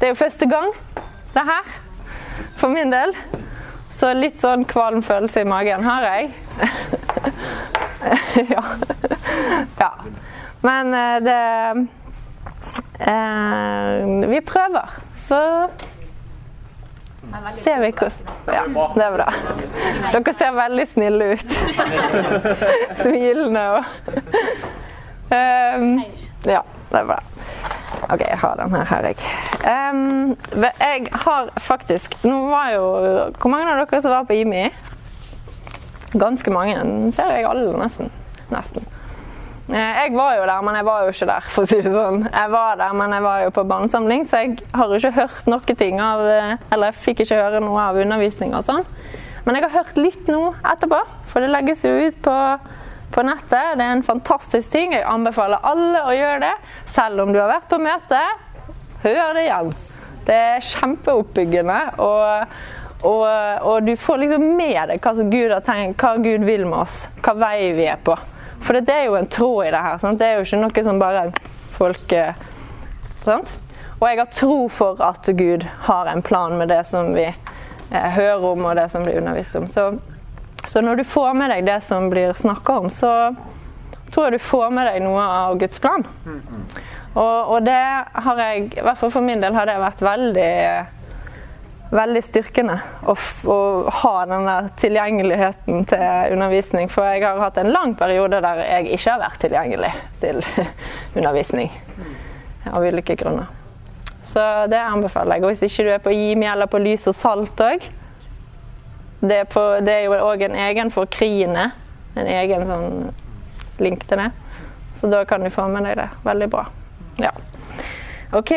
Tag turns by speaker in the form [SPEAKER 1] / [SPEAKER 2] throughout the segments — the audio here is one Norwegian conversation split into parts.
[SPEAKER 1] Det er jo første gang, det her. For min del. Så litt sånn kvalm følelse i magen har jeg. ja. ja. Men eh, det eh, Vi prøver, så ser vi hvordan Ja, det er bra. Dere ser veldig snille ut. Smilende og um, Ja, det er bra. OK, jeg har den her, her jeg. Um, jeg har faktisk Nå var jo Hvor mange av dere som var på IMI? Ganske mange. Ser jeg alle, nesten. Nesten. Eh, jeg var jo der, men jeg var jo ikke der, for å si det sånn. Jeg var der, men jeg var jo på barnesamling, så jeg har jo ikke hørt noe ting av eh, Eller jeg fikk ikke høre noe av undervisninga og sånn. Men jeg har hørt litt nå etterpå, for det legges jo ut på, på nettet. Det er en fantastisk ting. Jeg anbefaler alle å gjøre det. Selv om du har vært på møte, hør det igjen. Det er kjempeoppbyggende. og og, og, du får liksom med deg hva Gud har tenkt, hva Gud vil med oss, hva vei vi er på. For det er jo en tråd i det her. Sant? Det er jo ikke noe som bare folk eh, sant? Og jeg har tro for at Gud har en plan med det som vi eh, hører om, og det som blir undervist om. Så, så, når du får med deg det som blir snakka om, så tror jeg du får med deg noe av Guds plan. Og, og det har jeg, i hvert fall for min del, har det vært veldig veldig styrkende å, å, ha den tilgjengeligheten til undervisning. For jeg har hatt en lang periode der jeg ikke har vært tilgjengelig til undervisning. Av ulike grunner. Så det anbefaler jeg. Og hvis ikke du er på Jimi eller på Lys og Salt òg det, det, er jo òg en egen for kriene. En egen sånn link til det. Så da kan du få med deg det. Veldig bra. Ja. OK.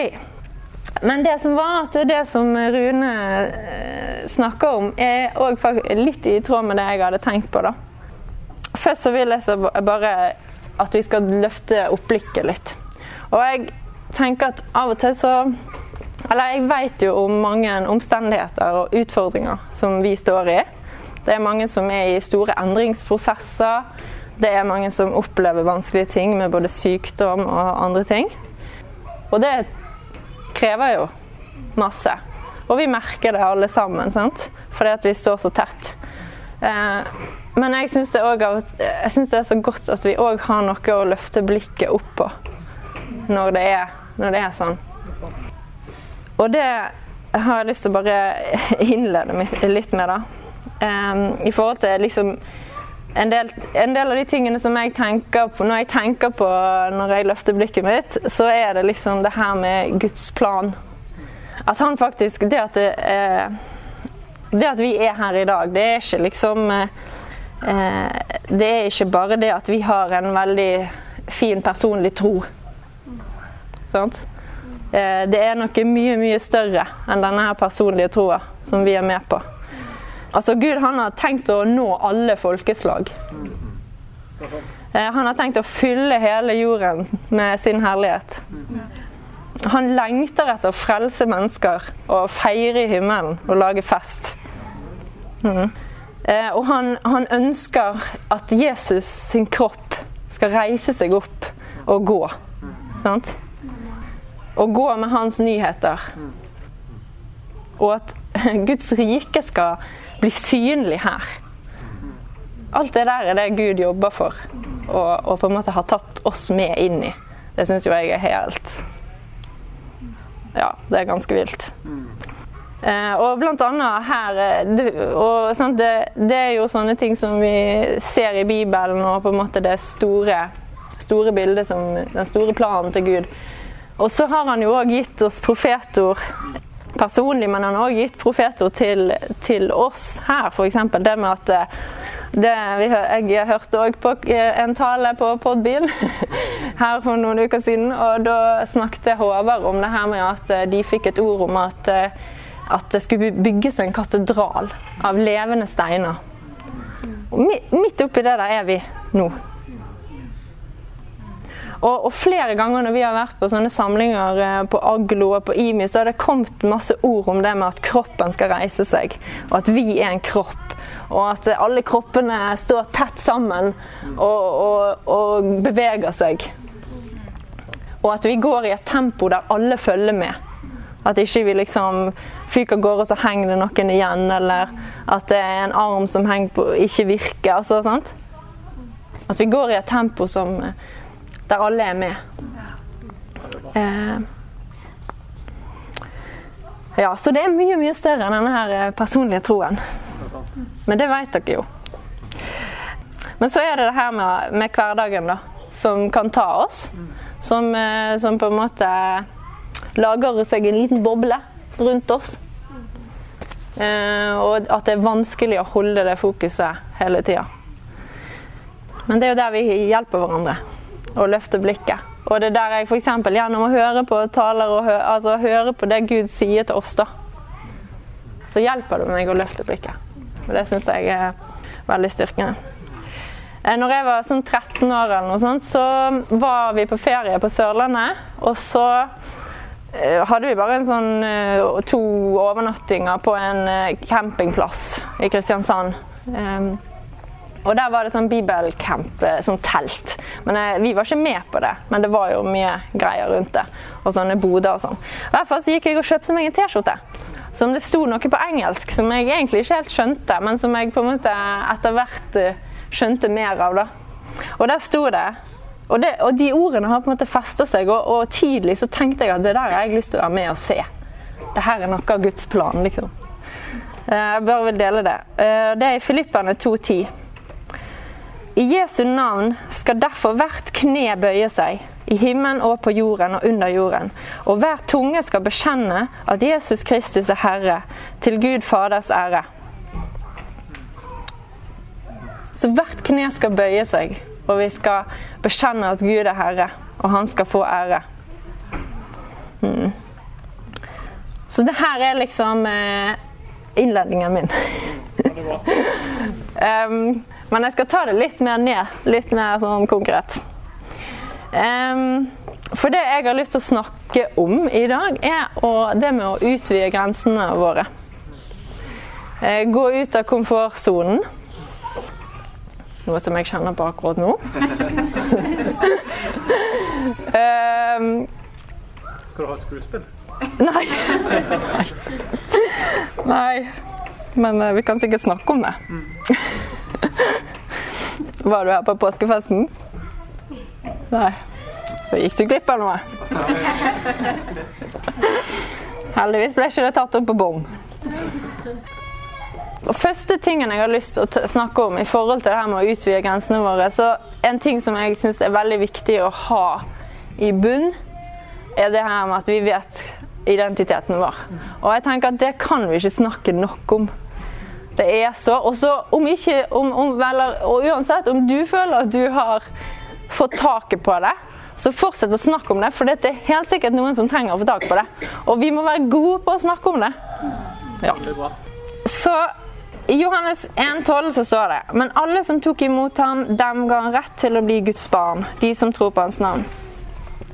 [SPEAKER 1] Men det som var at det som Rune snakker om, er òg litt i tråd med det jeg hadde tenkt på. da. Først så vil jeg så bare at vi skal løfte opp blikket litt. Og jeg tenker at av og til så Eller jeg vet jo om mange omstendigheter og utfordringer som vi står i. Det er mange som er i store endringsprosesser. Det er mange som opplever vanskelige ting med både sykdom og andre ting. Og det krever jo masse. Og vi merker det alle sammen, sant? fordi at vi står så tett. Eh, men jeg syns det, det, er så godt at vi òg har noe å løfte blikket opp på når det er, når det er sånn. Og det har jeg lyst til å bare innlede litt med, da. Eh, I forhold til liksom en del, en del, av de tingene som jeg tenker på når jeg tenker på når jeg løfter blikket mitt, så er det liksom det her med Guds plan. At han faktisk Det at, det, eh, det at vi er her i dag, det er ikke liksom eh, Det er ikke bare det at vi har en veldig fin personlig tro. Sant? Eh, det er noe mye, mye større enn denne her personlige troa som vi er med på. Altså Gud han har tenkt å nå alle folkeslag. Eh, han har tenkt å fylle hele jorden med sin herlighet. Han lengter etter å frelse mennesker og feire i himmelen og lage fest. Mm. Eh, og han, han, ønsker at Jesus sin kropp skal reise seg opp og gå. Sant? Og gå med hans nyheter. Og at Guds rike skal bli synlig her. Alt det der er det Gud jobber for, og, og på en måte har tatt oss med inn i. Det syns jo jeg er helt Ja, det er ganske vilt. Eh, og blant annet her eh, det, og, sant, det, det, er jo sånne ting som vi ser i Bibelen, og på en måte det store, store bildet, som, den store planen til Gud. Og så har han jo òg gitt oss profetord personlig, men han har også gitt profetord til, til, oss her. F.eks. det med at eh, det, Jeg hørte òg på eh, en tale på Podbil her for noen uker siden, og da snakket Håvard om det her med at eh, de fikk et ord om at, at det skulle bygges en katedral av levende steiner. Midt oppi det der er vi nå. Og, og, flere ganger når vi har vært på sånne samlinger eh, på Aglo og på IMI, så har det kommet masse ord om det med at kroppen skal reise seg, og at vi er en kropp. Og at alle kroppene står tett sammen og, og, og beveger seg. Og at vi går i et tempo der alle følger med. At ikke vi liksom fyker av gårde, og så henger det noen igjen. Eller at det er en arm som henger på, ikke virker. Altså, sant? At vi går i et tempo som, der alle er med. Eh, ja, så det er mye mye større enn denne her eh, personlige troen. Men det vet dere jo. Men så er det det her med, med hverdagen, da. Som kan ta oss. Som, eh, som, på en måte lager seg en liten boble rundt oss. Eh, og at det er vanskelig å holde det fokuset hele tida. Men det er jo der vi hjelper hverandre. Og løfte blikket. Og det er der jeg f.eks. gjennom å høre på taler og hø altså, høre på det Gud sier til oss, da, så hjelper det meg å løfte blikket. Og det syns jeg er veldig styrkende. Eh, når jeg var sånn 13 år, eller noe sånt, så var vi på ferie på Sørlandet. Og så eh, hadde vi bare en sånn eh, to overnattinger på en campingplass i Kristiansand. Og der var det sånn bibelcamp, eh, sånn telt. Men eh, Vi var ikke med på det, men det var jo mye greier rundt det. Og sånne boder og sånn. I hvert fall så gikk jeg og kjøpte meg en T-skjorte som det sto noe på engelsk som jeg egentlig ikke helt skjønte, men som jeg på en måte etter hvert eh, skjønte mer av. da. Og der sto det og, det, og de ordene har på en måte festa seg, og, og, tidlig så tenkte jeg at det der har jeg lyst til å være med og se. Det her er noe av Guds plan, liksom. Jeg bør vel dele det. Det er i Filipperne 2.10. I Jesu navn skal derfor hvert kne bøye seg, i himmelen og på jorden og under jorden, og hver tunge skal bekjenne at Jesus Kristus er Herre, til Gud Faders ære. Så hvert kne skal bøye seg, og vi skal bekjenne at Gud er Herre, og han skal få ære. Mm. Så det her er liksom eh, innledningen min. um, Men jeg skal ta det litt mer ned, litt mer sånn konkret. Um, for det jeg har lyst til å snakke om i dag, er det med å utvide grensene våre. Uh, gå ut av komfortsonen. Noe som jeg kjenner på akkurat nå. um,
[SPEAKER 2] Skal du ha et skuespill?
[SPEAKER 1] Nei. Nei. Men uh, vi kan sikkert snakke om det. Var du her på påskefesten? Nei. Så gikk du glipp av noe. Heldigvis ble ikke det tatt opp på bong. Og første tingen jeg har lyst til å snakke om i forhold til det her med å utvide grensene våre, så en ting som jeg syns er veldig viktig å ha i bunn, er det her med at vi vet identiteten vår. Og jeg tenker at det kan vi ikke snakke nok om. Det er så. Og så om ikke om, om, eller, Og uansett, om du føler at du har fått taket på det, så fortsett å snakke om det, for det er helt sikkert noen som trenger å få tak på det. Og vi må være gode på å snakke om det. Ja. Så i Johannes 1,12 så står det Men alle som tok imot ham, dem ga han rett til å bli Guds barn. De som tror på hans navn.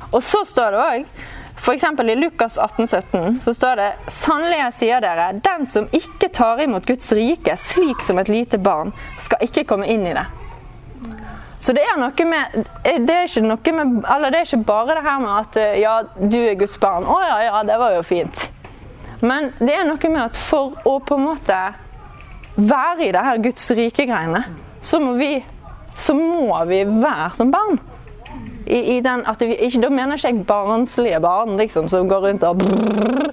[SPEAKER 1] Og så står det òg F.eks. i Lukas 18, 17 så står det Sannelig jeg sier dere, den som ikke tar imot Guds rike slik som et lite barn, skal ikke komme inn i det. Så det er noe med Det er ikke noe med Eller det er ikke bare det her med at ja, du er Guds barn. Å ja, ja, det var jo fint. Men det er noe med at for å på en måte være i det her Guds rike-greiene, så må vi så må vi være som barn i, i den at vi, ikke, Da mener ikke jeg barnslige barn liksom, som går rundt og brrr.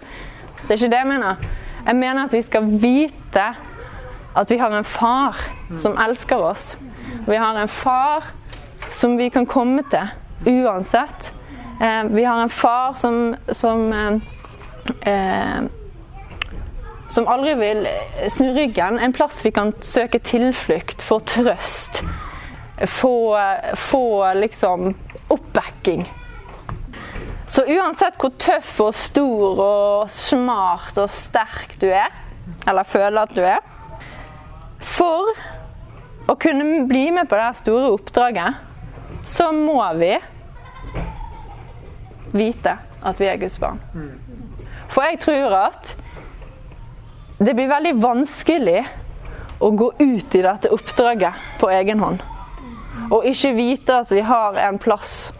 [SPEAKER 1] Det er ikke det jeg mener. Jeg mener at vi skal vite at vi har en far som elsker oss. Vi har en far som vi kan komme til uansett. Eh, vi har en far som, som eh, eh, som aldri vil snu ryggen. En plass vi kan søke tilflukt, få trøst. Få, få liksom oppbacking. Så uansett hvor tøff og stor og smart og sterk du er, eller føler at du er For å kunne bli med på det store oppdraget, så må vi vite at vi er Guds barn. For jeg tror at det blir veldig vanskelig å gå ut i dette oppdraget på egen hånd. Og ikke vite at vi har en plass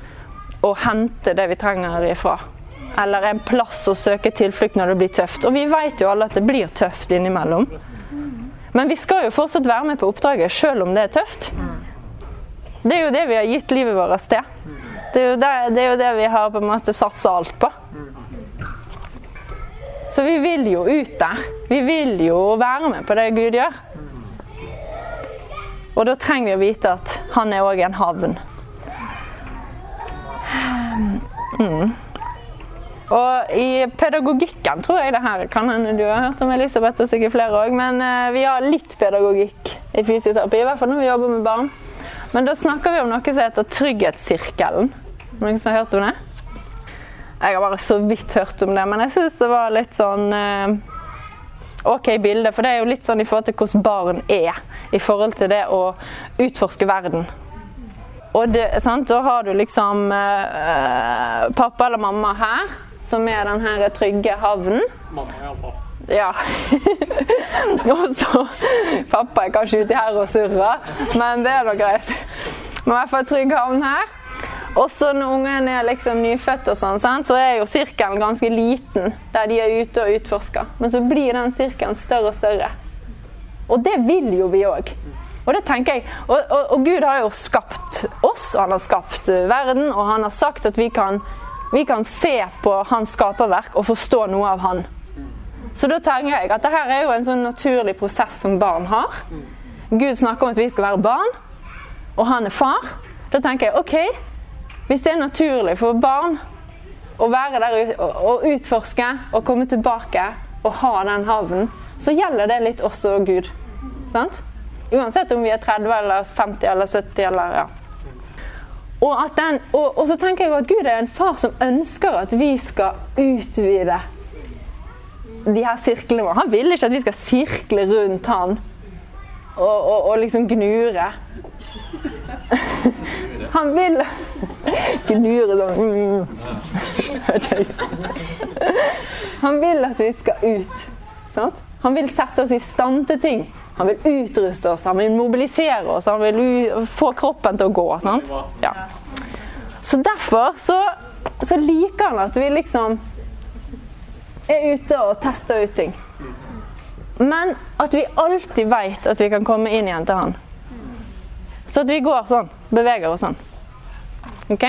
[SPEAKER 1] å hente det vi trenger ifra. eller en plass å søke tilflukt når det blir tøft. Og vi vet jo alle at det blir tøft innimellom. Men vi skal jo fortsatt være med på oppdraget selv om det er tøft. Det er jo det vi har gitt livet vårt til. Det er det, det, er jo det vi har på en måte satsa alt på. Så vi vil jo ut der. Vi vil jo være med på det Gud gjør. Og da trenger vi å vite at han er òg en havn. Mm. Og i pedagogikken tror jeg det her kan hende du har hørt om Elisabeth og sikkert flere òg, men uh, vi har litt pedagogikk i fysioterapi, i hvert fall når vi jobber med barn. Men da snakker vi om noe som heter trygghetssirkelen. Noen som har hørt om det? Jeg har bare så vidt hørt om det, men jeg syns det var litt sånn uh, OK bilde. For det er jo litt sånn i forhold til hvordan barn er i forhold til det å utforske verden. Og det, sant? Da har du liksom eh, pappa eller mamma her, som er den her trygge havnen.
[SPEAKER 2] Mamma iallfall.
[SPEAKER 1] Ja. og så Pappa er kanskje uti her og surrer, men det er nå greit. Men i hvert fall trygg havn her. Og så når ungen er liksom nyfødt, og sånn, så er jo sirkelen ganske liten, der de er ute og utforsker. Men så blir den sirkelen større og større. Og det vil jo vi òg. Og det tenker jeg, og, og, og, Gud har jo skapt oss, og han har skapt verden, og han har sagt at vi kan, vi kan se på hans skaperverk og forstå noe av han. Så da tenker jeg at dette er jo en sånn naturlig prosess som barn har. Gud snakker om at vi skal være barn, og han er far. Da tenker jeg OK, hvis det er naturlig for barn å være der og utforske og komme tilbake og ha den havnen, så gjelder det litt også Gud. Sant? Uansett om vi er 30 eller 50 eller 70 eller ja. Og, den, og, og, så tenker jeg at Gud er en far som ønsker at vi skal utvide de her sirklene våre. Han vil ikke at vi skal sirkle rundt han og, og liksom gnure. Han vil gnure sånn. Han vil at vi skal ut. Sant? Han vil sette oss i stand til ting. Han vil utruste oss, han vil mobilisere oss, han vil få kroppen til å gå. Sant? Ja. Så derfor så, så liker han at vi liksom er ute og tester ut ting. Men at vi alltid veit at vi kan komme inn igjen til han. Så at vi går sånn, beveger oss sånn. Ok?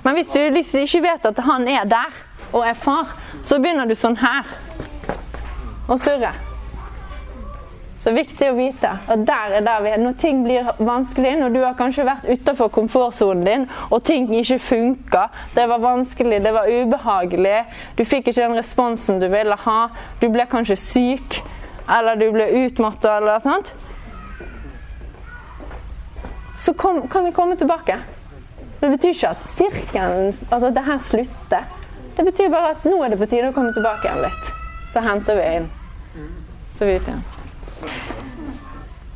[SPEAKER 1] Men hvis du ikke vet at han er der og er far, så begynner du sånn her. Og surre. Så viktig å vite at der er der vi er. Når ting blir vanskelig, når du har kanskje vært utenfor komfortsonen din, og ting ikke funka, det var vanskelig, det var ubehagelig, du fikk ikke den responsen du ville ha, du ble kanskje syk, eller du ble utmatta, eller sånt Så kom, kan vi komme tilbake. Det betyr ikke at sirkelen, altså det her slutter. Det betyr bare at nå er det på tide å komme tilbake igjen litt. Så henter vi inn. Så vi ut igjen.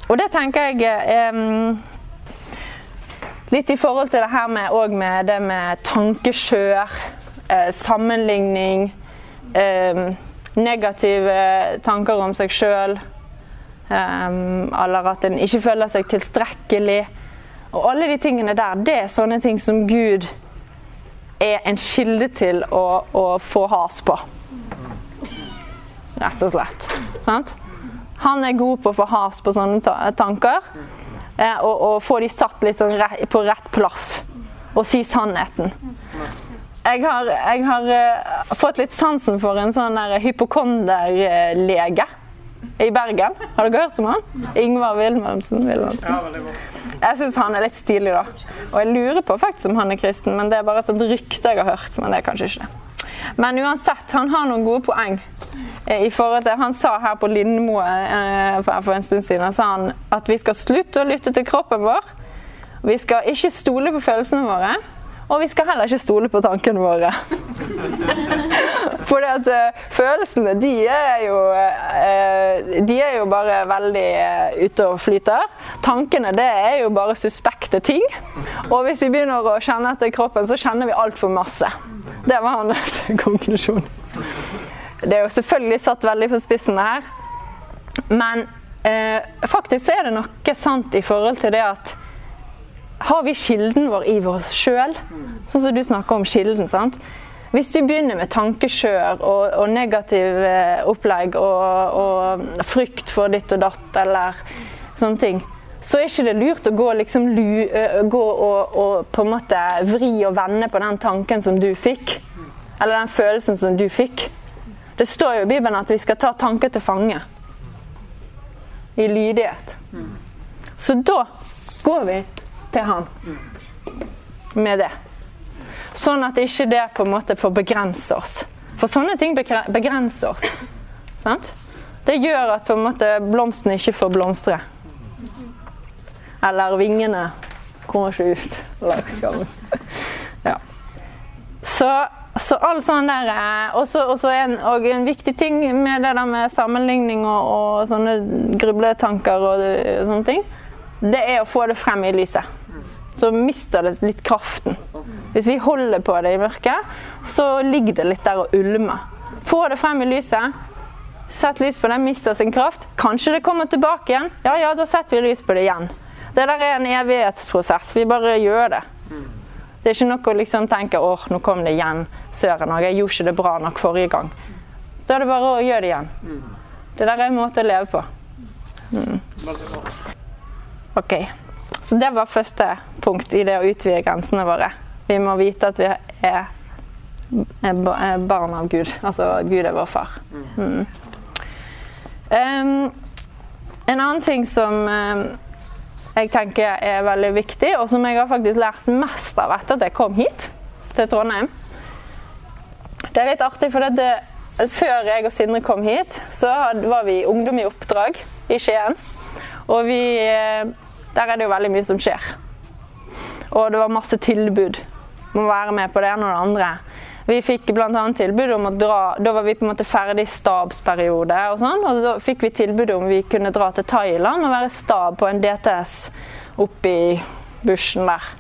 [SPEAKER 1] Og det tenker jeg um, Litt i forhold til det her med, med det med tankeskjør, eh, sammenligning, eh, negative tanker om seg sjøl, eh, eller at en ikke føler seg tilstrekkelig. Og alle de tingene der, det er sånne ting som Gud er en kilde til å, å få has på. Rett og slett. Sant? Han er god på å få has på sånne tanker. Eh, og, og, få de satt litt sånn på rett plass. Og si sannheten. Jeg har, jeg har uh, fått litt sansen for en sånn hypokonderlege i Bergen. Har dere hørt om han? Ingvar Wilhelmsen. Jeg syns han er litt stilig, da. Og jeg lurer på faktisk om han er kristen, men det er bare et sånt rykte jeg har hørt. Men det er kanskje ikke det. Men uansett, han har noen gode poeng. Eh, i forhold til, Han sa her på Lindmo eh, for en stund siden sa han at vi skal slutte å lytte til kroppen vår. Vi skal ikke stole på følelsene våre. Og vi skal heller ikke stole på tankene våre. For at uh, følelsene, de er jo uh, De er jo bare veldig uh, ute og flyter. Tankene, det er jo bare suspekte ting. Og hvis vi begynner å kjenne etter kroppen, så kjenner vi altfor masse. Det var hans konklusjon. Det er jo selvfølgelig satt veldig på spissen her. Men faktisk er det noe sant i forhold til det at har vi kilden vår i oss sjøl? Sånn som du snakker om kilden. sant? Hvis du begynner med tankekjør og, og negativ eh, opplegg og, og, frykt for ditt og datt eller sånne ting, så er ikke det lurt å gå, liksom, lu, gå og, og, på en måte vri og vende på den tanken som du fikk. Eller den følelsen som du fikk. Det står jo i Bibelen at vi skal ta tanker til fange. I lydighet. Så da går vi til han med det. Sånn at ikke det på en måte får begrense oss. For sånne ting begrenser oss. Sant? Det gjør at på en måte blomstene ikke får blomstre. Eller vingene kommer ikke ut. Ja. Så, så all sånn der eh, Og en, og en viktig ting med det der med sammenligning og, og sånne grubletanker og sånne ting, det er å få det frem i lyset så mister det litt kraften. Hvis vi holder på det i mørket, så ligger det litt der og ulmer. Få det frem i lyset. Sett lys på det, mister sin kraft. Kanskje det kommer tilbake igjen. Ja, ja, da setter vi lys på det igjen. Det der er en evighetsprosess. Vi bare gjør det. Det er ikke noe å liksom tenke åh, nå kom det igjen. Søren òg, jeg gjorde ikke det bra nok forrige gang. Da er det bare å gjøre det igjen. Det der er en måte å leve på. Mm. OK. Så det var første punkt i det å utvide grensene våre. Vi må vite at vi er, er barn av Gud. Altså Gud er vår far. Mm. Um, en annen ting som um, jeg tenker er veldig viktig, og som jeg har faktisk lært mest av etter at jeg kom hit til Trondheim Det er litt artig, for det, før jeg og Sindre kom hit, så var vi ungdom i oppdrag i Skien. Og vi eh, der er det jo veldig mye som skjer. Og det var masse tilbud om å være med på det ene og det andre. Vi fikk bl.a. tilbud om å dra Da var vi på en måte ferdig stabsperiode, og sånn, og da fikk vi tilbud om vi kunne dra til Thailand og være stab på en DTS oppi bushen der.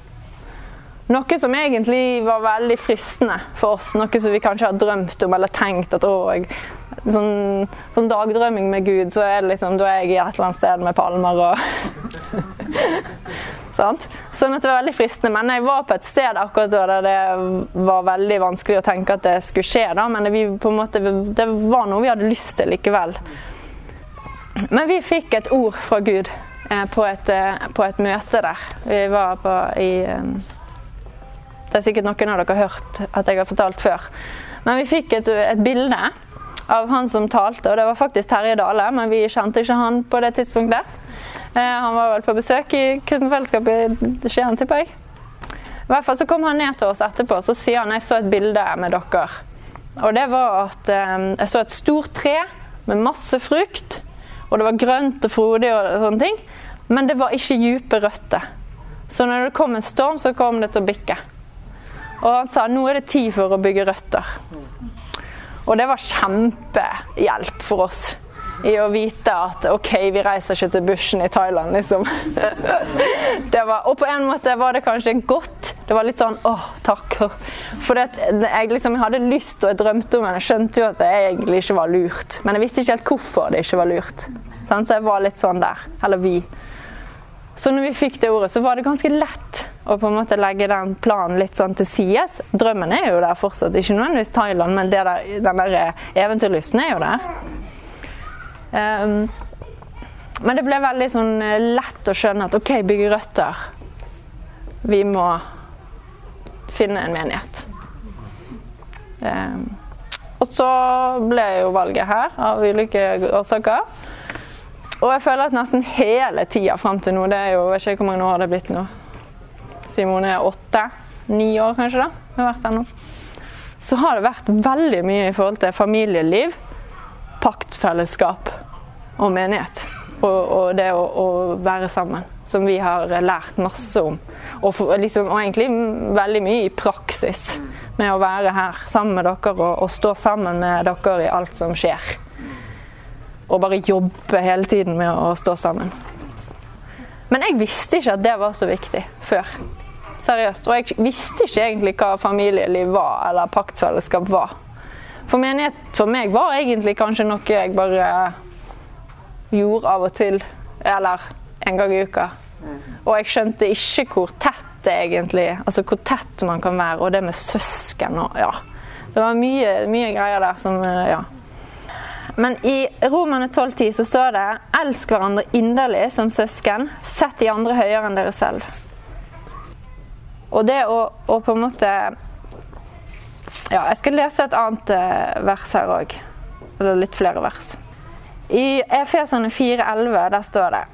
[SPEAKER 1] Noe som egentlig var veldig fristende for oss. Noe som vi kanskje har drømt om eller tenkt at å, sånn, sånn, dagdrømming med Gud, så er det liksom, da er jeg i et eller annet sted med palmer og Sant? Sånn at det var veldig fristende. Men jeg var på et sted akkurat da der det var veldig vanskelig å tenke at det skulle skje. da, Men det, måte, det var noe vi hadde lyst til likevel. Men vi fikk et ord fra Gud eh, på, et, eh, på, et, møte der. Vi var på i eh, Det er sikkert noen av dere har hørt at jeg har fortalt før. Men vi fikk et, et bilde av han som talte, og det var faktisk Terje Dale, men vi kjente ikke han på det tidspunktet. Eh, han var vel på besøk i Kristent Fellesskap i Skien, tipper jeg. I hvert fall så kom han ned til oss etterpå så sier han jeg så et bilde med dere. Og det var at eh, jeg så et stort tre med masse frukt. Og det var grønt og frodig og sånne ting. Men det var ikke dype røtter. Så når det kom en storm, så kom det til å bikke. Og han sa nå er det tid for å bygge røtter. Og det var kjempehjelp for oss i å vite at OK, vi reiser ikke til bushen i Thailand, liksom. Var, og på en måte var det kanskje godt. Det var litt sånn åh, takk. For jeg liksom hadde lyst og jeg drømte om det. Jeg skjønte jo at det egentlig ikke var lurt. Men jeg visste ikke helt hvorfor det ikke var lurt. Så jeg var litt sånn der. Eller vi. Så når vi fikk det ordet, så var det ganske lett å på en måte legge den planen litt sånn til sides. Drømmen er jo der fortsatt. Ikke nødvendigvis Thailand, men der, den der eventyrlysten er jo der. Um, men det ble veldig sånn eh, lett å skjønne at OK, bygge røtter. Vi må finne en menighet. Um, og så ble jo valget her av ulike årsaker. Og jeg føler at nesten hele tida fram til nå, det er jo, jeg vet ikke hvor mange år det er blitt nå Simone er åtte, ni år kanskje, da, har vært her nå. Så har det vært veldig mye i forhold til familieliv, paktfellesskap og menighet. Og, og det å, å, være sammen, som vi har lært masse om. Og, for, liksom, og, egentlig veldig mye i praksis med å være her sammen med dere og, og stå sammen med dere i alt som skjer. Og bare jobbe hele tiden med å stå sammen. Men jeg visste ikke at det var så viktig før. Seriøst. Og jeg visste ikke egentlig hva familieliv var, eller paktfellesskap var. For menighet for meg var egentlig kanskje noe jeg bare gjorde av og til. Eller en gang i uka. Og jeg skjønte ikke hvor tett det egentlig Altså hvor tett man kan være, og det med søsken og ja. Det var mye, mye greier der som eh, Ja. Men i Romerne 12,10 så står det 'Elsk hverandre inderlig som søsken. Sett de andre høyere enn dere selv'. Og det å, å på en måte Ja, jeg skal lese et annet eh, vers her òg. Eller litt flere vers. I Efesene 4,11 der står det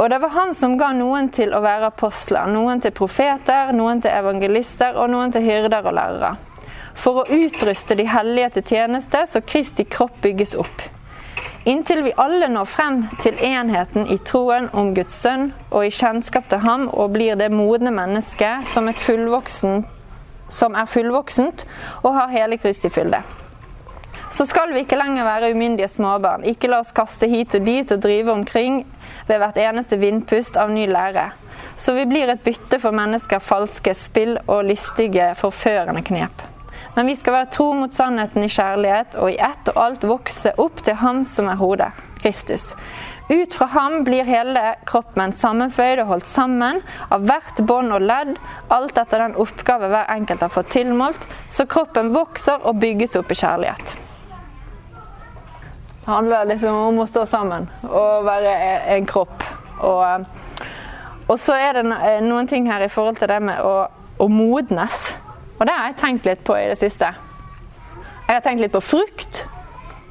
[SPEAKER 1] og det var han som ga noen til å være apostler, noen til profeter, noen til evangelister og noen til hyrder og lærere for å utruste de hellige til tjeneste, så Kristi kropp bygges opp. Inntil vi alle når frem til enheten i troen om Guds sønn og i kjennskap til ham og blir det modne mennesket som, som er fullvoksent og har hele Kristi fylde. Så skal vi ikke lenger være umyndige småbarn. Ikke la oss kaste hit og dit og drive omkring ved hvert eneste vindpust av ny lære. Så vi blir et bytte for mennesker, falske spill og listige, forførende knep. Men vi skal være tro mot sannheten i kjærlighet og i ett og alt vokse opp til Ham som er hodet, Kristus. Ut fra ham blir hele kroppen sammenføyd og holdt sammen av hvert bånd og ledd, alt etter den oppgave hver enkelt har fått tilmålt, så kroppen vokser og bygges opp i kjærlighet. Det handler liksom om å stå sammen og være en kropp. Og, og så er det noen ting her i forhold til det med å, å modnes. Og det har jeg tenkt litt på i det siste. Jeg har tenkt litt på frukt,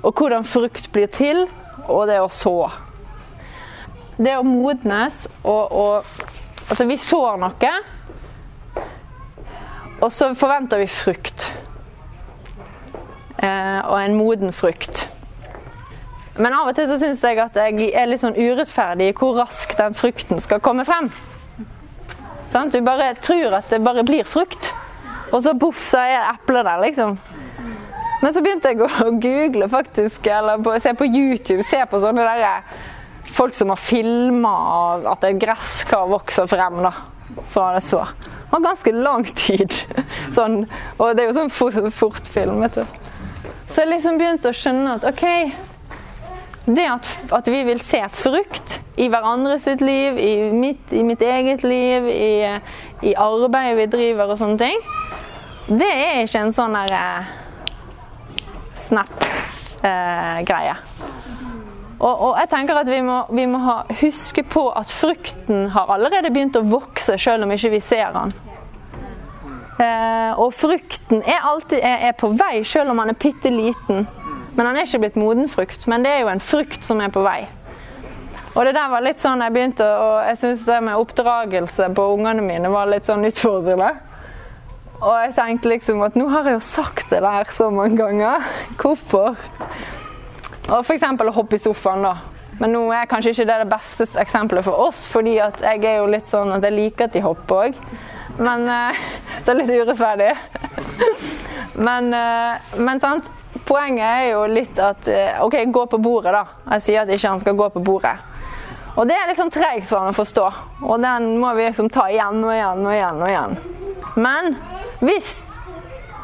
[SPEAKER 1] og hvordan frukt blir til, og det å så. Det å modnes og, og Altså, vi sår noe, og så forventer vi frukt. Eh, og en moden frukt. Men av og til så syns jeg at jeg er litt sånn urettferdig i hvor raskt den frukten skal komme frem. Sant? Du bare tror at det bare blir frukt. Og så boff, så er eplet der, liksom. Men så begynte jeg å google, faktisk, eller på, se på YouTube, se på sånne der eh, folk som har filma at et gresskar vokser frem da, fra det så. Det var ganske lang tid. Sånn, og det er jo sånn fort, fortfilm, vet du. Så jeg liksom begynte å skjønne at OK Det at, at, vi vil se frukt i hverandre sitt liv, i mitt, i mitt eget liv, i, i arbeidet vi driver og sånne ting det er ikke en sånn der eh, snap-greie. Eh, og, og, jeg tenker at vi må, vi må ha, huske på at frukten har allerede begynt å vokse, selv om ikke vi ser den. Eh, og frukten er alltid er, er på vei, selv om den er bitte liten. Men den er ikke blitt moden frukt. Men det er jo en frukt som er på vei. Og det der var litt sånn jeg begynte, og jeg syns det med oppdragelse på ungene mine var litt sånn utfordrende. Og jeg tenkte liksom at nå har jeg jo sagt det der så mange ganger. Hvorfor? Og f.eks. å hoppe i sofaen, da. Men nå er kanskje ikke det det beste eksempelet for oss, fordi jeg er jo litt sånn at jeg liker at de hopper òg. Men eh, Så litt urettferdig. Men, eh, men sant. Poenget er jo litt at eh, OK, gå på bordet, da. Jeg sier at ikke han skal gå på bordet. Og det er liksom tregt for han å forstå. Og den må vi liksom ta igjen og igjen og igjen. og igjen. Men hvis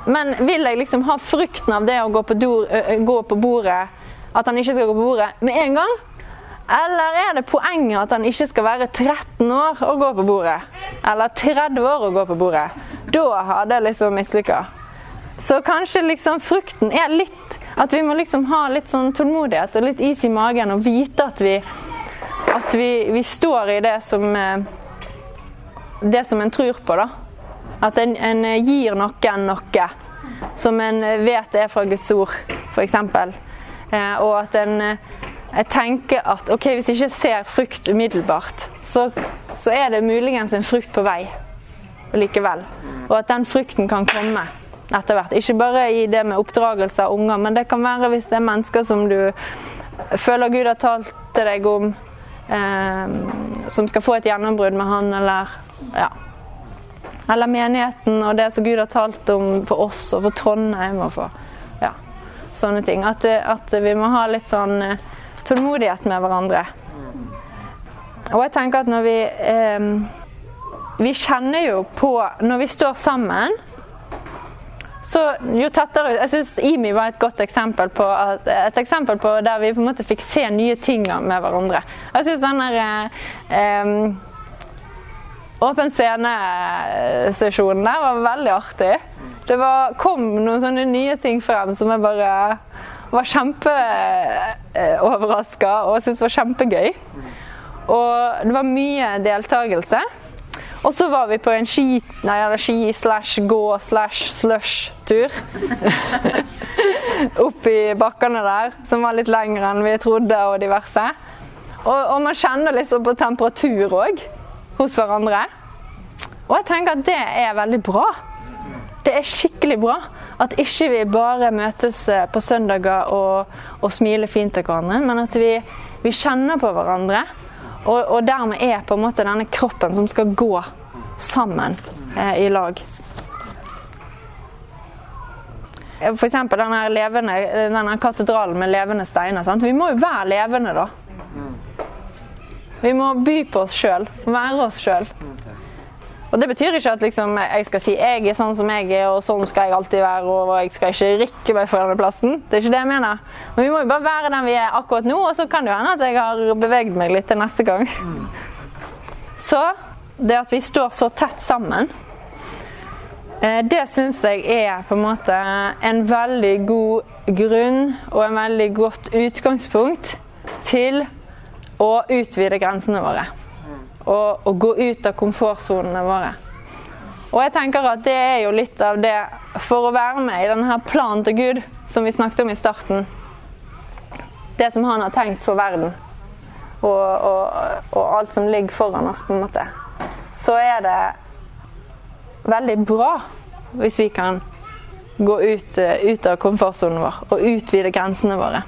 [SPEAKER 1] Men vil jeg liksom ha frykten av det å gå på, dor, gå på bordet, at han ikke skal gå på bordet med en gang? Eller er det poenget at han ikke skal være 13 år og gå på bordet? Eller 30 år og gå på bordet? Da har det liksom mislykka. Så kanskje liksom frukten er litt At vi må liksom ha litt sånn tålmodighet og litt is i magen og vite at vi, at vi, vi står i det som Det som en tror på, da. At en, en gir noen noe som en vet er fra Guds ord, f.eks. Eh, og at en jeg tenker at ok, hvis jeg ikke ser frukt umiddelbart, så, så er det muligens en frukt på vei likevel. Og at den frukten kan komme etter hvert. Ikke bare i det med oppdragelse av unger, men det kan være hvis det er mennesker som du føler Gud har talt til deg om, eh, som skal få et gjennombrudd med han, eller ja, eller menigheten og det som Gud har talt om for oss og for Trondheim og for sånne ting. At, at vi må ha litt sånn eh, tålmodighet med hverandre. Og jeg tenker at når vi eh, Vi kjenner jo på Når vi står sammen så jo tettere Jeg syns Imi var et godt eksempel på et eksempel på der vi på en måte fikk se nye ting med hverandre. Jeg syns den der eh, Åpen scene-sesjonen der var veldig artig. Det var, kom noen sånne nye ting frem som jeg bare var kjempeoverraska og syntes var kjempegøy. Og det var mye deltakelse. Og så var vi på en ski, nei, eller ski slash gå slash slush-tur. Opp i bakkene der, som var litt lengre enn vi trodde, og diverse. Og, og man kjenner liksom på temperatur òg hos hverandre. Og jeg tenker at det er veldig bra. Det er skikkelig bra at ikke vi bare møtes eh, på søndager og, og smiler fint til hverandre, men at vi, vi kjenner på hverandre. Og, og, dermed er på en måte denne kroppen som skal gå sammen eh, i lag. F.eks. denne, levende, denne katedralen med levende steiner. Sant? Vi må jo være levende, da. Vi må by på oss sjøl, være oss sjøl. Og Det betyr ikke at liksom, jeg skal si jeg er sånn som jeg er, og sånn skal jeg alltid være, og jeg skal ikke rikke meg for denne plassen. Det er ikke det jeg mener. Men vi må jo bare være den vi er akkurat nå, og så kan det jo hende at jeg har beveget meg litt til neste gang. Så det at vi står så tett sammen, eh, det syns jeg er på en måte en veldig god grunn og en veldig godt utgangspunkt til å utvide grensene våre og, og gå ut av komfortsonene våre. Og jeg tenker at det er jo litt av det for å være med i denne planen til Gud som vi snakket om i starten. Det som han har tenkt for verden, og, og, og, alt som ligger foran oss, på en måte. Så er det veldig bra hvis vi kan gå ut, ut av komfortsonen vår og utvide grensene våre.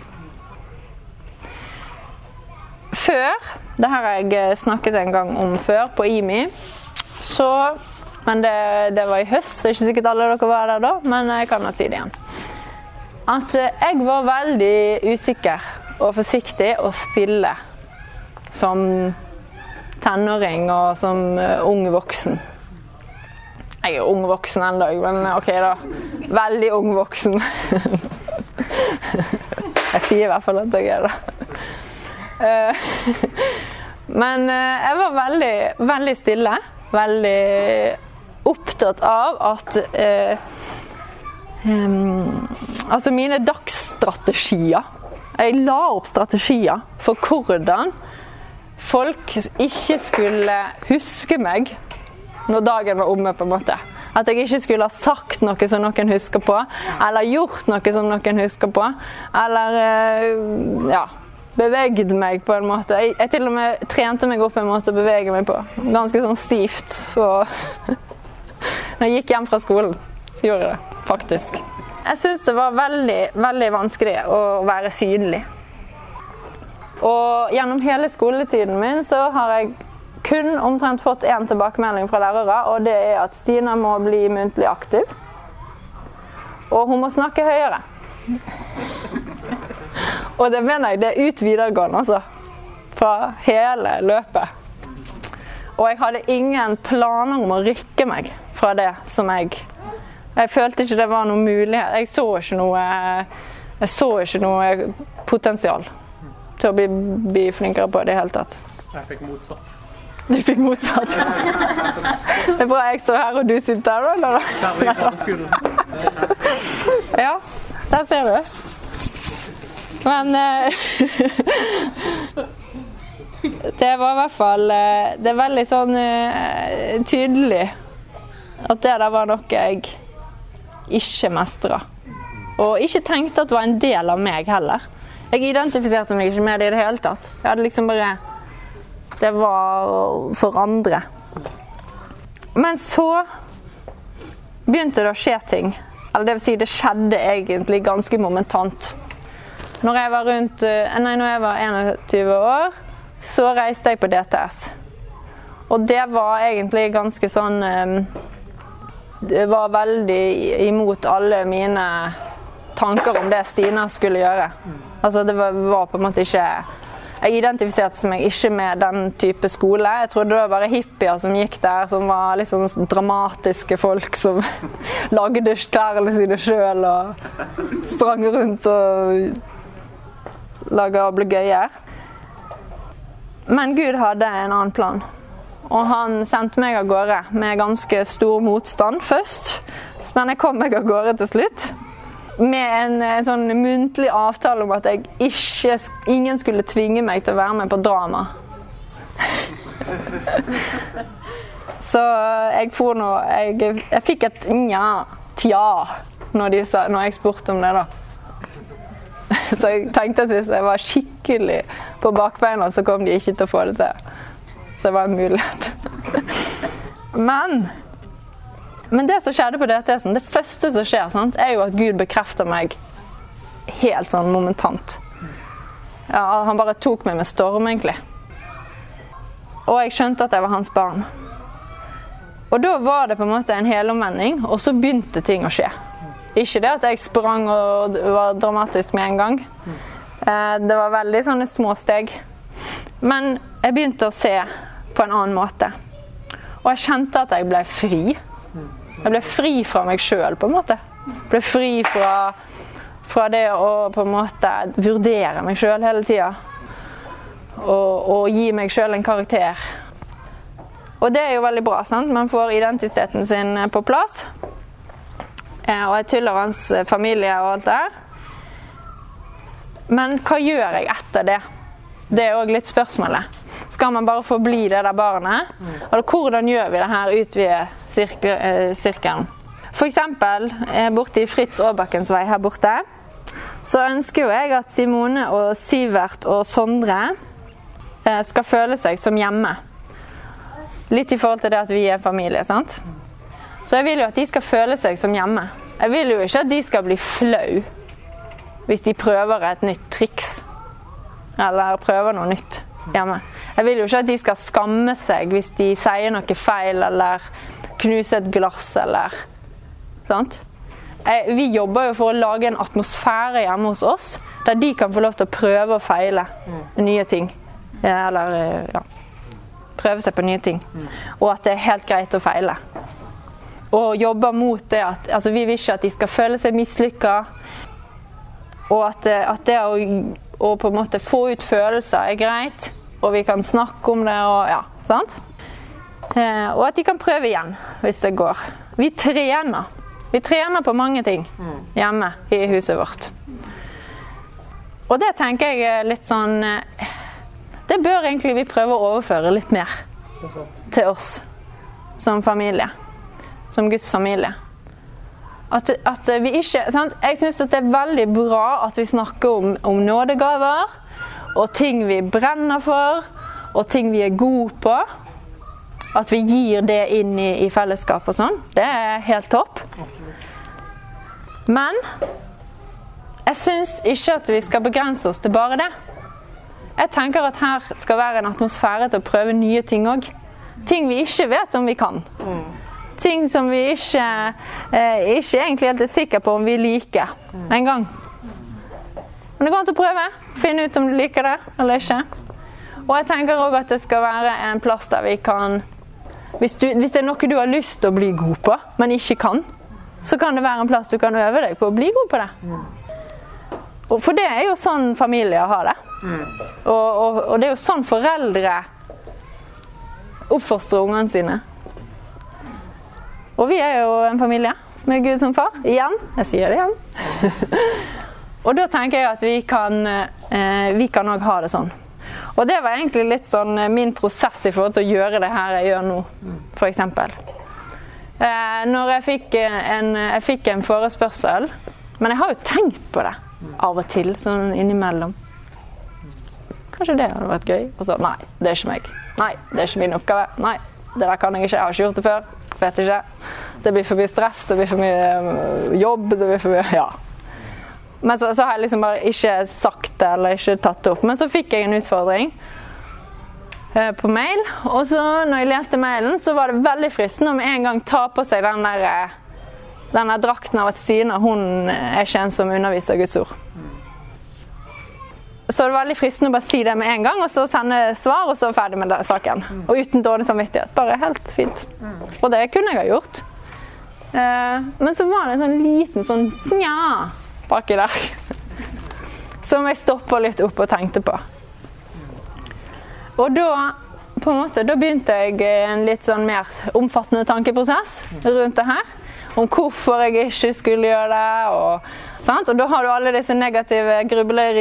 [SPEAKER 1] Før det har jeg eh, snakket en gang om før, på IMI. Så Men det, det var i høst, så ikke sikkert alle dere var der da, men jeg kan jo si det igjen. At eh, jeg var veldig usikker og forsiktig og stille som tenåring og som eh, ung voksen. Jeg er ung voksen ennå, men OK, da. Veldig ung voksen. jeg sier i hvert fall at jeg er det. Eh, men eh, jeg var veldig, veldig stille. Veldig opptatt av at um, Altså mine dagsstrategier Jeg la opp strategier for hvordan folk ikke skulle huske meg når dagen var omme, på en måte. At jeg ikke skulle ha sagt noe som noen husker på, eller gjort noe som noen husker på. Eller ja, bevegd meg på en måte. Jeg, jeg, til og med trente meg opp en måte å bevege meg på. Ganske sånn stivt. Når jeg gikk hjem fra skolen, så gjorde jeg det faktisk. Jeg syns det var veldig, veldig vanskelig å være synlig. Og gjennom hele skoletiden min så har jeg kun omtrent fått én tilbakemelding fra lærere, og det er at Stina må bli muntlig aktiv. Og hun må snakke høyere. Og det mener jeg det er ut videregående, altså. Fra hele løpet. Og jeg hadde ingen planer om å rykke meg fra det som jeg Jeg følte ikke det var noen mulighet. Jeg så ikke noe Jeg så ikke noe potensial til å bli, bli flinkere på det i det hele tatt.
[SPEAKER 2] Jeg fikk motsatt.
[SPEAKER 1] Du fikk motsatt? Det er bra jeg står her og du sitter her,
[SPEAKER 2] eller? Særlig i barneskolen.
[SPEAKER 1] Ja, der ser du. Men eh, Det var i hvert fall eh, Det er veldig sånn eh, tydelig at det der var noe jeg ikke mestra. Og ikke tenkte at det var en del av meg heller. Jeg identifiserte meg ikke med det i det hele tatt. Jeg hadde liksom bare Det var for andre. Men så begynte det å skje ting. Eller det vil si, det skjedde egentlig ganske momentant. Når jeg var rundt eh, Nei, når jeg var 21 år, så reiste jeg på DTS. Og det var egentlig ganske sånn ehm, Det var veldig imot alle mine tanker om det Stina skulle gjøre. Altså det var, var på en måte ikke jeg identifiserte meg ikke med den type skole. Jeg trodde det var bare hippier som gikk der, som var litt sånn dramatiske folk som lagde klærne sine sjøl og sprang rundt og lage ablegøyer. Men Gud hadde en annen plan. Og han sendte meg av gårde med ganske stor motstand først. Men jeg kom meg av gårde til slutt. Med en, en sånn muntlig avtale om at ikke, ingen skulle tvinge meg til å være med på drama. Så jeg for nå Jeg, jeg fikk et nja, tja, når, når jeg spurte om det, da. Så jeg tenkte at hvis jeg var skikkelig på bakbeina, så kom de ikke til å få det til. Så det var en mulighet. Men men det som skjedde på DTS-en, det første som skjer, sant, er jo at Gud bekrefter meg helt sånn momentant. Ja, han bare tok meg med storm, egentlig. Og jeg skjønte at jeg var hans barn. Og da var det på en måte en helomvending, og så begynte ting å skje. Ikke det at jeg sprang og var dramatisk med en gang. Eh, det var veldig sånne små steg. Men jeg begynte å se på en annen måte. Og jeg kjente at jeg ble fri. Jeg ble fri fra meg sjøl, på en måte. Jeg ble fri fra, fra, det å på en måte vurdere meg sjøl hele tida. Og, og, gi meg sjøl en karakter. Og det er jo veldig bra. sant? Man får identiteten sin på plass. Eh, og jeg tyller hans familie og alt det der. Men hva gjør jeg etter det? Det er òg litt spørsmålet. Skal man bare forbli det der barnet? Eller hvordan gjør vi det her utvide eh, sirkelen? F.eks. Eh, borte i Fritz Aabakkens vei her borte, så ønsker jo jeg at Simone og Sivert og Sondre eh, skal føle seg som hjemme. Litt i forhold til det at vi er familie, sant? Så jeg vil jo at de skal føle seg som hjemme. Jeg vil jo ikke at de skal bli flau hvis de prøver et nytt triks. Eller prøver noe nytt hjemme. Jeg vil jo ikke at de skal skamme seg hvis de sier noe feil eller knuser et glass eller Sant? Vi jobber jo for å lage en atmosfære hjemme hos oss der de kan få lov til å prøve og feile mm. nye ting. Eller ja, prøve seg på nye ting. Mm. Og at det er helt greit å feile. Og jobber mot det at altså Vi vil ikke at de skal føle seg mislykka. Og at, at det å, å, på en måte få ut følelser er greit og vi kan snakke om det og ja, sant? Eh, og at de kan prøve igjen hvis det går. Vi trener. Vi trener på mange ting hjemme i huset vårt. Og det tenker jeg er litt sånn eh, Det bør egentlig vi prøve å overføre litt mer til oss som familie. Som Guds familie. At, at vi ikke sant? Jeg syns det er veldig bra at vi snakker om, om nådegaver og ting vi brenner for, og ting vi er gode på. At vi gir det inn i, i fellesskap og sånn. Det er helt topp. Men jeg syns ikke at vi skal begrense oss til bare det. Jeg tenker at her skal være en atmosfære til å prøve nye ting òg. Ting vi ikke vet om vi kan. Ting som vi ikke, eh, ikke egentlig helt er sikre på om vi liker en gang. Men det går an å prøve. Finne ut om du liker det eller ikke. Og jeg tenker òg at det skal være en plass der vi kan hvis, du, hvis, det er noe du har lyst til å bli god på, men ikke kan, så kan det være en plass du kan øve deg på å bli god på det. For det er jo sånn familier har det. Og, og, og det er jo sånn foreldre oppfostrer ungene sine. Og vi er jo en familie med Gud som far. Igjen. Jeg sier det igjen. Og da tenker jeg at vi kan eh, vi kan òg ha det sånn. Og det var egentlig litt sånn eh, min prosess i forhold til å gjøre det her jeg gjør nå, f.eks. Eh, når jeg fikk en, jeg fikk en forespørsel Men jeg har jo tenkt på det av og til, sånn innimellom. Kanskje det hadde vært gøy? Og så nei, det er ikke meg. Nei, det er ikke min oppgave. Nei, det der kan jeg ikke. Jeg har ikke gjort det før. Vet ikke. Det blir for mye stress, det blir for mye eh, jobb, det blir for mye Ja. Men så, så, har jeg liksom bare ikke sagt det eller ikke tatt det opp. Men så fikk jeg en utfordring eh, på mail. Og så når jeg leste mailen, så var det veldig fristende å med en gang ta på seg den der, eh, den der drakten av at Stine hun er ikke en som underviser Guds ord. Så det var veldig fristende å bare si det med en gang, og så sende svar, og så ferdig med saken. Og uten dårlig samvittighet. Bare helt fint. Og det kunne jeg ha gjort. Eh, men så var det en sånn liten sånn nja baki der. Som jeg stoppa litt opp og tenkte på. Og da på en måte, da begynte jeg en litt sånn mer omfattende tankeprosess rundt det her. om hvorfor jeg ikke skulle gjøre det. Og, sant? og da har du alle disse negative grubler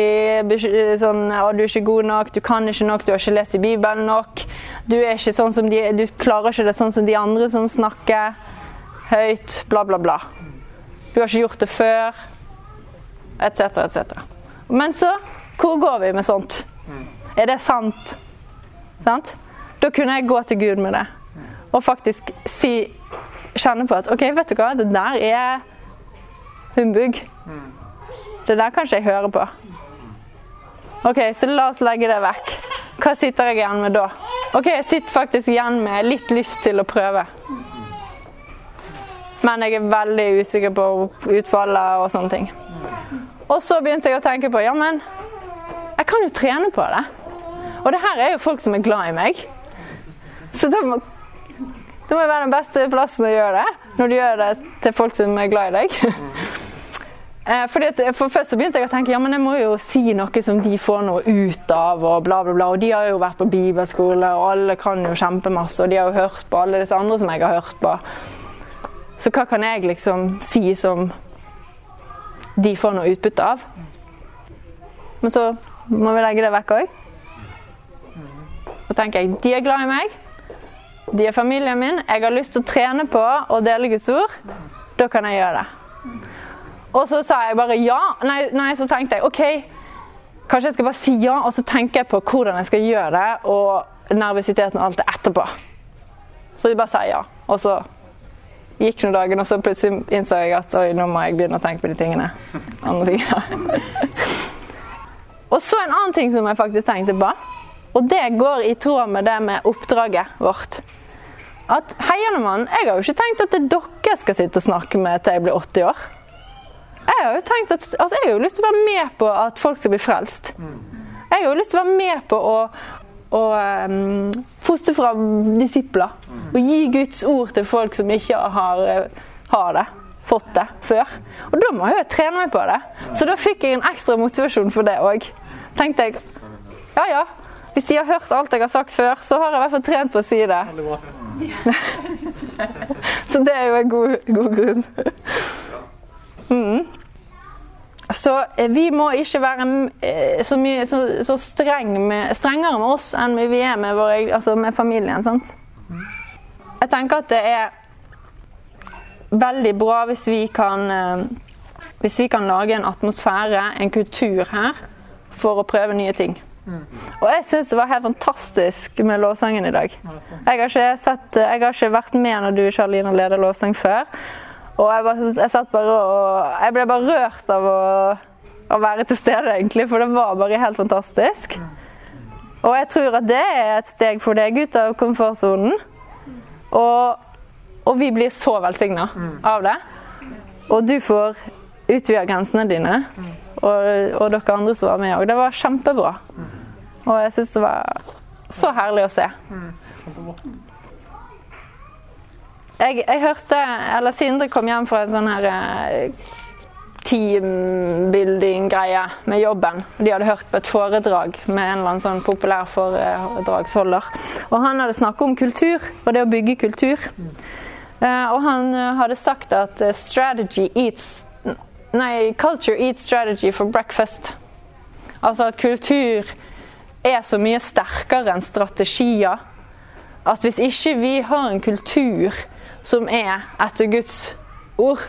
[SPEAKER 1] sånn du er ikke god nok, du kan ikke nok, du har ikke lest i Bibelen nok. Du, sånn de, du klarer ikke det sånn som de andre som snakker høyt, bla, bla, bla. Du har ikke gjort det før, etc., etc. Men så Hvor går vi med sånt? Er det sant? Sant? Da kunne jeg gå til Gud med det og faktisk si Kjenne på at OK, vet du hva, det der er humbug. Det der kan ikke jeg høre på. OK, så la oss legge det vekk. Hva sitter jeg igjen med da? OK, jeg sitter faktisk igjen med litt lyst til å prøve. Men jeg er veldig usikker på utfallet og sånne ting. Og så begynte jeg å tenke på ja, men jeg kan jo trene på det. Og det her er jo folk som er glad i meg. Så det må, det må være den beste plassen å gjøre det. Når du gjør det til folk som er glad i deg. Eh, at, for Først så begynte jeg å tenke ja, men jeg må jo si noe som de får noe ut av. Og bla, bla, bla. Og de har jo vært på bibelskole, og alle kan jo kjempemasse. Og de har jo hørt på alle disse andre som jeg har hørt på. Så hva kan jeg liksom si som de får noe utbytte av? Men så må vi legge det vekk òg. Og tenker jeg de er glad i meg. De er familien min. Jeg har lyst til å trene på å dele Guds ord. Da kan jeg gjøre det. Og så sa jeg bare ja. Nei, nei, så tenkte jeg OK, kanskje jeg skal bare si ja, og så tenker jeg på hvordan jeg skal gjøre det, og nervøsiteten og alt det etterpå. Så jeg bare sa ja. Og så gikk noen dager, og så plutselig innså jeg at oi, nå må jeg begynne å tenke på de tingene. Andre tingene. og så en annen ting som jeg faktisk tenkte på. Og det går i tråd med det med oppdraget vårt at heianemannen, jeg har jo ikke tenkt at det er dere skal sitte og snakke med til jeg blir 80 år. Jeg har jo tenkt at, altså jeg har jo lyst til å være med på at folk skal bli frelst. Jeg har jo lyst til å være med på å, å um, fostre fra disipler. Og gi Guds ord til folk som ikke har, har det. Fått det før. Og da må jeg jo trene meg på det. Så da fikk jeg en ekstra motivasjon for det òg. Tenkte jeg ja ja, hvis de har hørt alt jeg har sagt før, så har jeg i hvert fall trent på å si det. så det er jo en god, god grunn. Mm. Så eh, vi må ikke være eh, så, mye, så, så streng med, strengere med oss enn vi er med, vår, altså med familien. Sant? Jeg tenker at det er veldig bra hvis vi kan eh, hvis vi kan lage en atmosfære, en kultur her, for å prøve nye ting. Og jeg syns det var helt fantastisk med lovsangen i dag. Jeg har ikke, sett, jeg har ikke vært med når du Charline leder lovsang før. Og jeg, bare, jeg, satt bare og Jeg ble bare rørt av å, å, være til stede, egentlig, for det var bare helt fantastisk. Og jeg tror at det er et steg for deg ut av komfortsonen. Og, og vi blir så velsigna av det. Og du får utvida grensene dine. Og, og, dere andre som var med òg. Det var kjempebra. Og jeg syns det var så herlig å se. Jeg, jeg, hørte Eller Sindre kom hjem fra en sånn her eh, teambuilding-greie med jobben. De hadde hørt på et foredrag med en eller annen sånn populær foredragsholder. Og han hadde snakket om kultur, og det å bygge kultur. Eh, og han eh, hadde sagt at strategy eats Nei, culture eats strategy for breakfast. Altså at kultur er så mye sterkere enn strategier. At hvis ikke vi har en kultur som er etter Guds ord,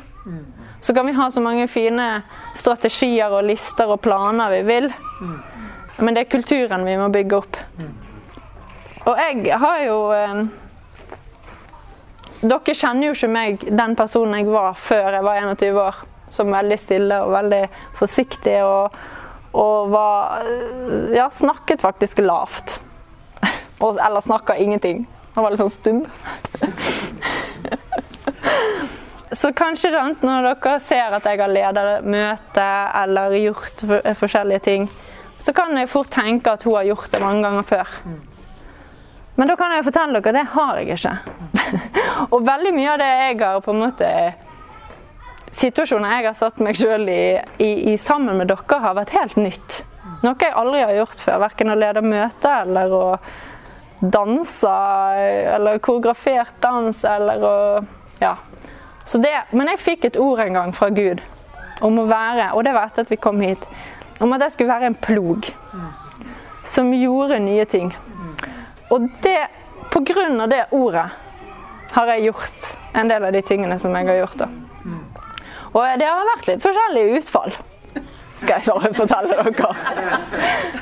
[SPEAKER 1] så kan vi ha så mange fine strategier og lister og planer vi vil. Men det er kulturen vi må bygge opp. Og jeg har jo eh, Dere kjenner jo ikke meg, den personen jeg var før jeg var 21 år. Som veldig stille og veldig forsiktig og og var Ja, snakket faktisk lavt. Eller snakka ingenting. Han var litt sånn stum. Så kanskje sant, når dere ser at jeg har ledet møte eller gjort forskjellige ting, så kan jeg fort tenke at hun har gjort det mange ganger før. Men da kan jeg fortelle dere det har jeg ikke. og veldig mye av det jeg har på en måte situasjoner jeg har satt meg sjøl i, i, i, sammen med dere, har vært helt nytt. Noe jeg aldri har gjort før. Verken å lede møte eller å danse eller koreografert dans eller å ja, det, men jeg fikk et ord en gang fra Gud om å være, og det var etter at vi kom hit, om at jeg skulle være en plog som gjorde nye ting. Og det, på grunn av det ordet har jeg gjort en del av de tingene som jeg har gjort. da. Og det har vært litt forskjellige utfall, skal jeg bare fortelle dere.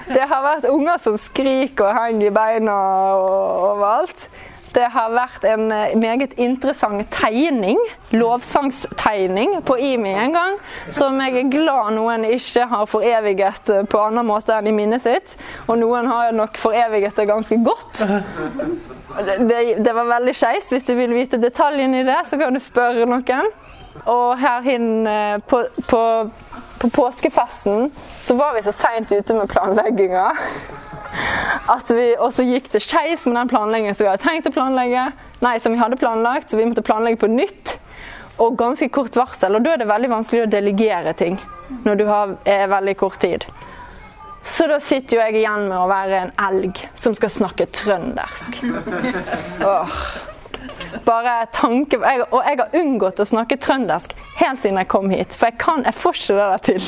[SPEAKER 1] Det har vært unger som skriker og henger i beina og overalt. Det har vært en eh, meget interessant tegning, lovsangstegning, på IMI en gang, som jeg er glad noen ikke har foreviget eh, på annen måte enn i minnet sitt. Og noen har nok foreviget det ganske godt. Det, det, var veldig skeis. Hvis du vil vite detaljene i det, så kan du spørre noen. Og her inn eh, på, på, på påskefesten så var vi så seint ute med planlegginga at vi, og så gikk det skeis med den planleggingen som vi hadde tenkt å planlegge. Nei, som vi hadde planlagt, så vi måtte planlegge på nytt. Og ganske kort varsel. Og da er det veldig vanskelig å delegere ting når du har er veldig kort tid. Så da sitter jo jeg igjen med å være en elg som skal snakke trøndersk. Åh. Bare tanke jeg, Og jeg har unngått å snakke trøndersk helt siden jeg kom hit, for jeg, kan, jeg får ikke det der til.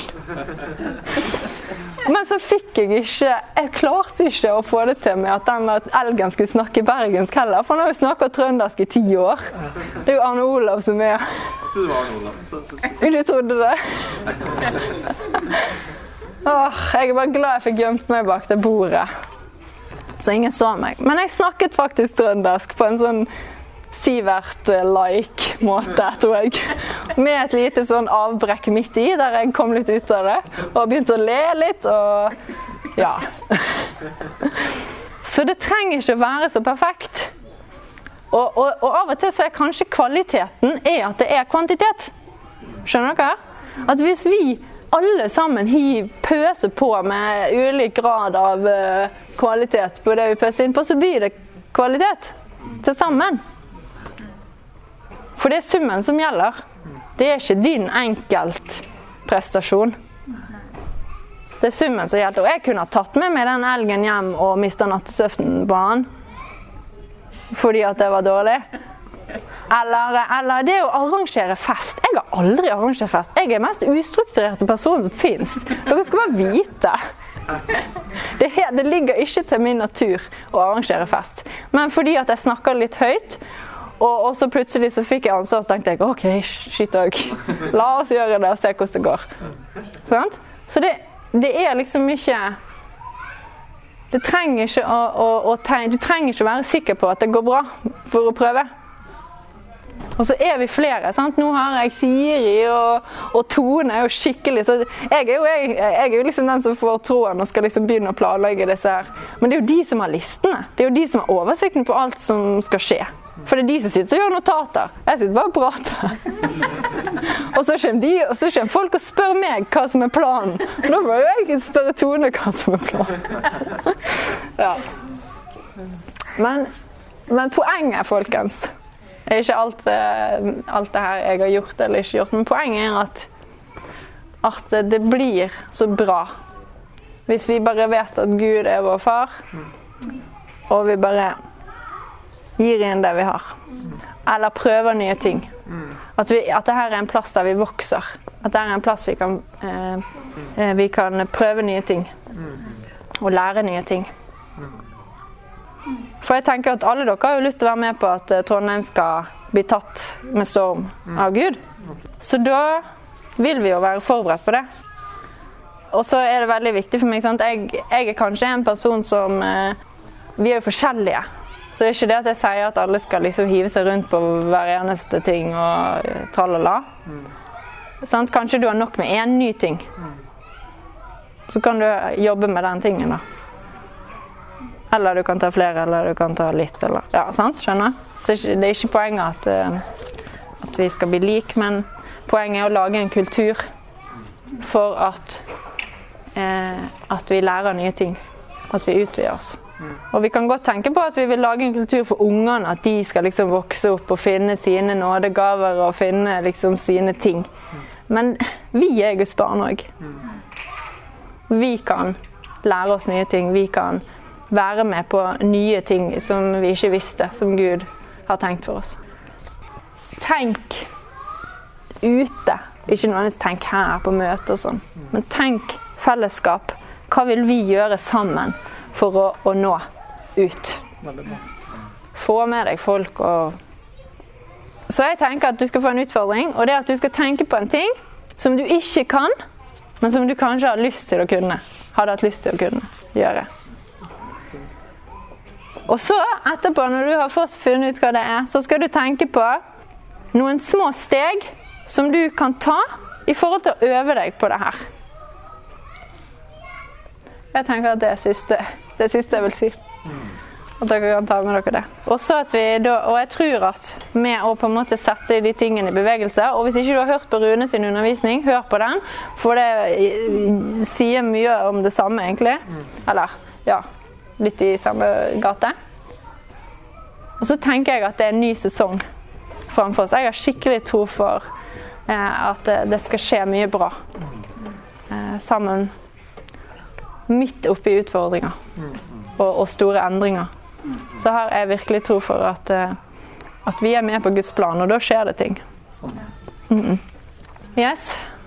[SPEAKER 1] Men så fikk jeg ikke Jeg klarte ikke å få det til med at den elgen skulle snakke bergensk heller. For han har jo snakka trøndersk i ti år. Det er jo Arne Olav som er
[SPEAKER 2] Du var Arne Olav. Så, så, så.
[SPEAKER 1] Du trodde det? Åh, jeg er bare glad jeg fikk gjemt meg bak det bordet. Så ingen så meg. Men jeg snakket faktisk trøndersk på en sånn Sivert-like måte, tror jeg. Med et lite sånn avbrekk midt i, der jeg kom litt ut av det. Og begynte å le litt og ja. Så det trenger ikke å være så perfekt. Og, og, og av og til så er kanskje kvaliteten er at det er kvantitet. Skjønner dere? At hvis vi alle sammen pøser på med ulik grad av uh, kvalitet på det vi pøser inn på, så blir det kvalitet til sammen. For det er summen som gjelder. Det er ikke din enkeltprestasjon. Det er summen som gjelder. Og jeg kunne ha tatt med meg den elgen hjem og mista nattesøvnen på han fordi at det var dårlig. Eller, eller, det å arrangere fest. Jeg har aldri arrangert fest. Jeg er den mest ustrukturerte personen som fins. Dere skal bare vite. Det, det, ligger ikke til min natur å arrangere fest. Men fordi at jeg snakker litt høyt, og, og, så plutselig så fikk jeg ansvar, så tenkte jeg OK, shit òg. La oss gjøre det og se hvordan det går. Sånn? Så det, det, er liksom ikke det trenger ikke å, å, å tegne, Du trenger ikke være sikker på at det går bra for å prøve. Og så er vi flere. sant? Nå har jeg Siri og, og Tone jo skikkelig så jeg er jo, jeg, jeg er jo liksom den som får tråden og skal liksom begynne å planlegge disse her. Men det er jo de som har listene. Det er jo de som har oversikten på alt som skal skje. For det er de som sitter og gjør notater. Jeg sitter bare og prater. og, så kommer de, og så kommer folk og spør meg hva som er planen. Da må jo jeg spørre Tone hva som er planen. ja. Men, men, poenget, folkens, er ikke alt, eh, alt, det her jeg har gjort eller ikke gjort. Men poenget er at, at det blir så bra hvis vi bare vet at Gud er vår far, og vi bare gir inn det vi har. Eller prøver nye ting. At, vi, at dette er en plass der vi vokser. At det er en plass vi kan, eh, eh, vi kan prøve nye ting. Og lære nye ting. For jeg tenker at alle dere har jo lyst til å være med på at eh, Trondheim skal bli tatt med storm av Gud. Så da vil vi jo være forberedt på det. Og så er det veldig viktig for meg sant? Jeg, jeg er kanskje en person som eh, Vi er jo forskjellige. Så det er ikke det at jeg sier at alle skal liksom hive seg rundt på hver eneste ting og eh, tralala. Mm. Sånn, kanskje du har nok med én ny ting. Mm. Så kan du jobbe med den tingen, da. Eller du kan ta flere, eller du kan ta litt, eller Ja, sant? Skjønner? Så det er ikke poenget at, uh, at vi skal bli lik, men poenget er å lage en kultur for at, eh, at vi lærer nye ting. At vi utvider oss. Og vi kan godt tenke på at vi vil lage en kultur for ungene, at de skal liksom vokse opp og finne sine nådegaver og finne liksom sine ting. Men vi er Guds barn òg. Vi kan lære oss nye ting. Vi kan være med på nye ting som vi ikke visste, som Gud har tenkt for oss. Tenk ute. Ikke nødvendigvis tenk her på møte og sånn, men tenk fellesskap. Hva vil vi gjøre sammen for å, å nå ut? Få med deg folk og Så jeg tenker at du skal få en utfordring, og det er at du skal tenke på en ting som du ikke kan, men som du kanskje har lyst til å kunne. Hadde hatt lyst til å kunne gjøre. Og så etterpå, når du har fått funnet ut hva det er, så skal du tenke på noen små steg som du kan ta i forhold til å øve deg på det her. Jeg tenker at det er siste, det siste jeg vil si. At dere kan ta med dere det. Da, og jeg tror at med å på en måte sette de tingene i bevegelse Og hvis ikke du har hørt på Rune sin undervisning, hør på den. For det sier mye om det samme, egentlig. Eller ja, litt i samme gate. Og så tenker jeg at det er en ny sesong framfor oss. Jeg har skikkelig tro for eh, at det skal skje mye bra eh, sammen. Midt oppi utfordringer og, og store endringer så har jeg virkelig tro for at, eh, at vi er med på Guds plan, og da skjer det ting. Mm -mm. Yes.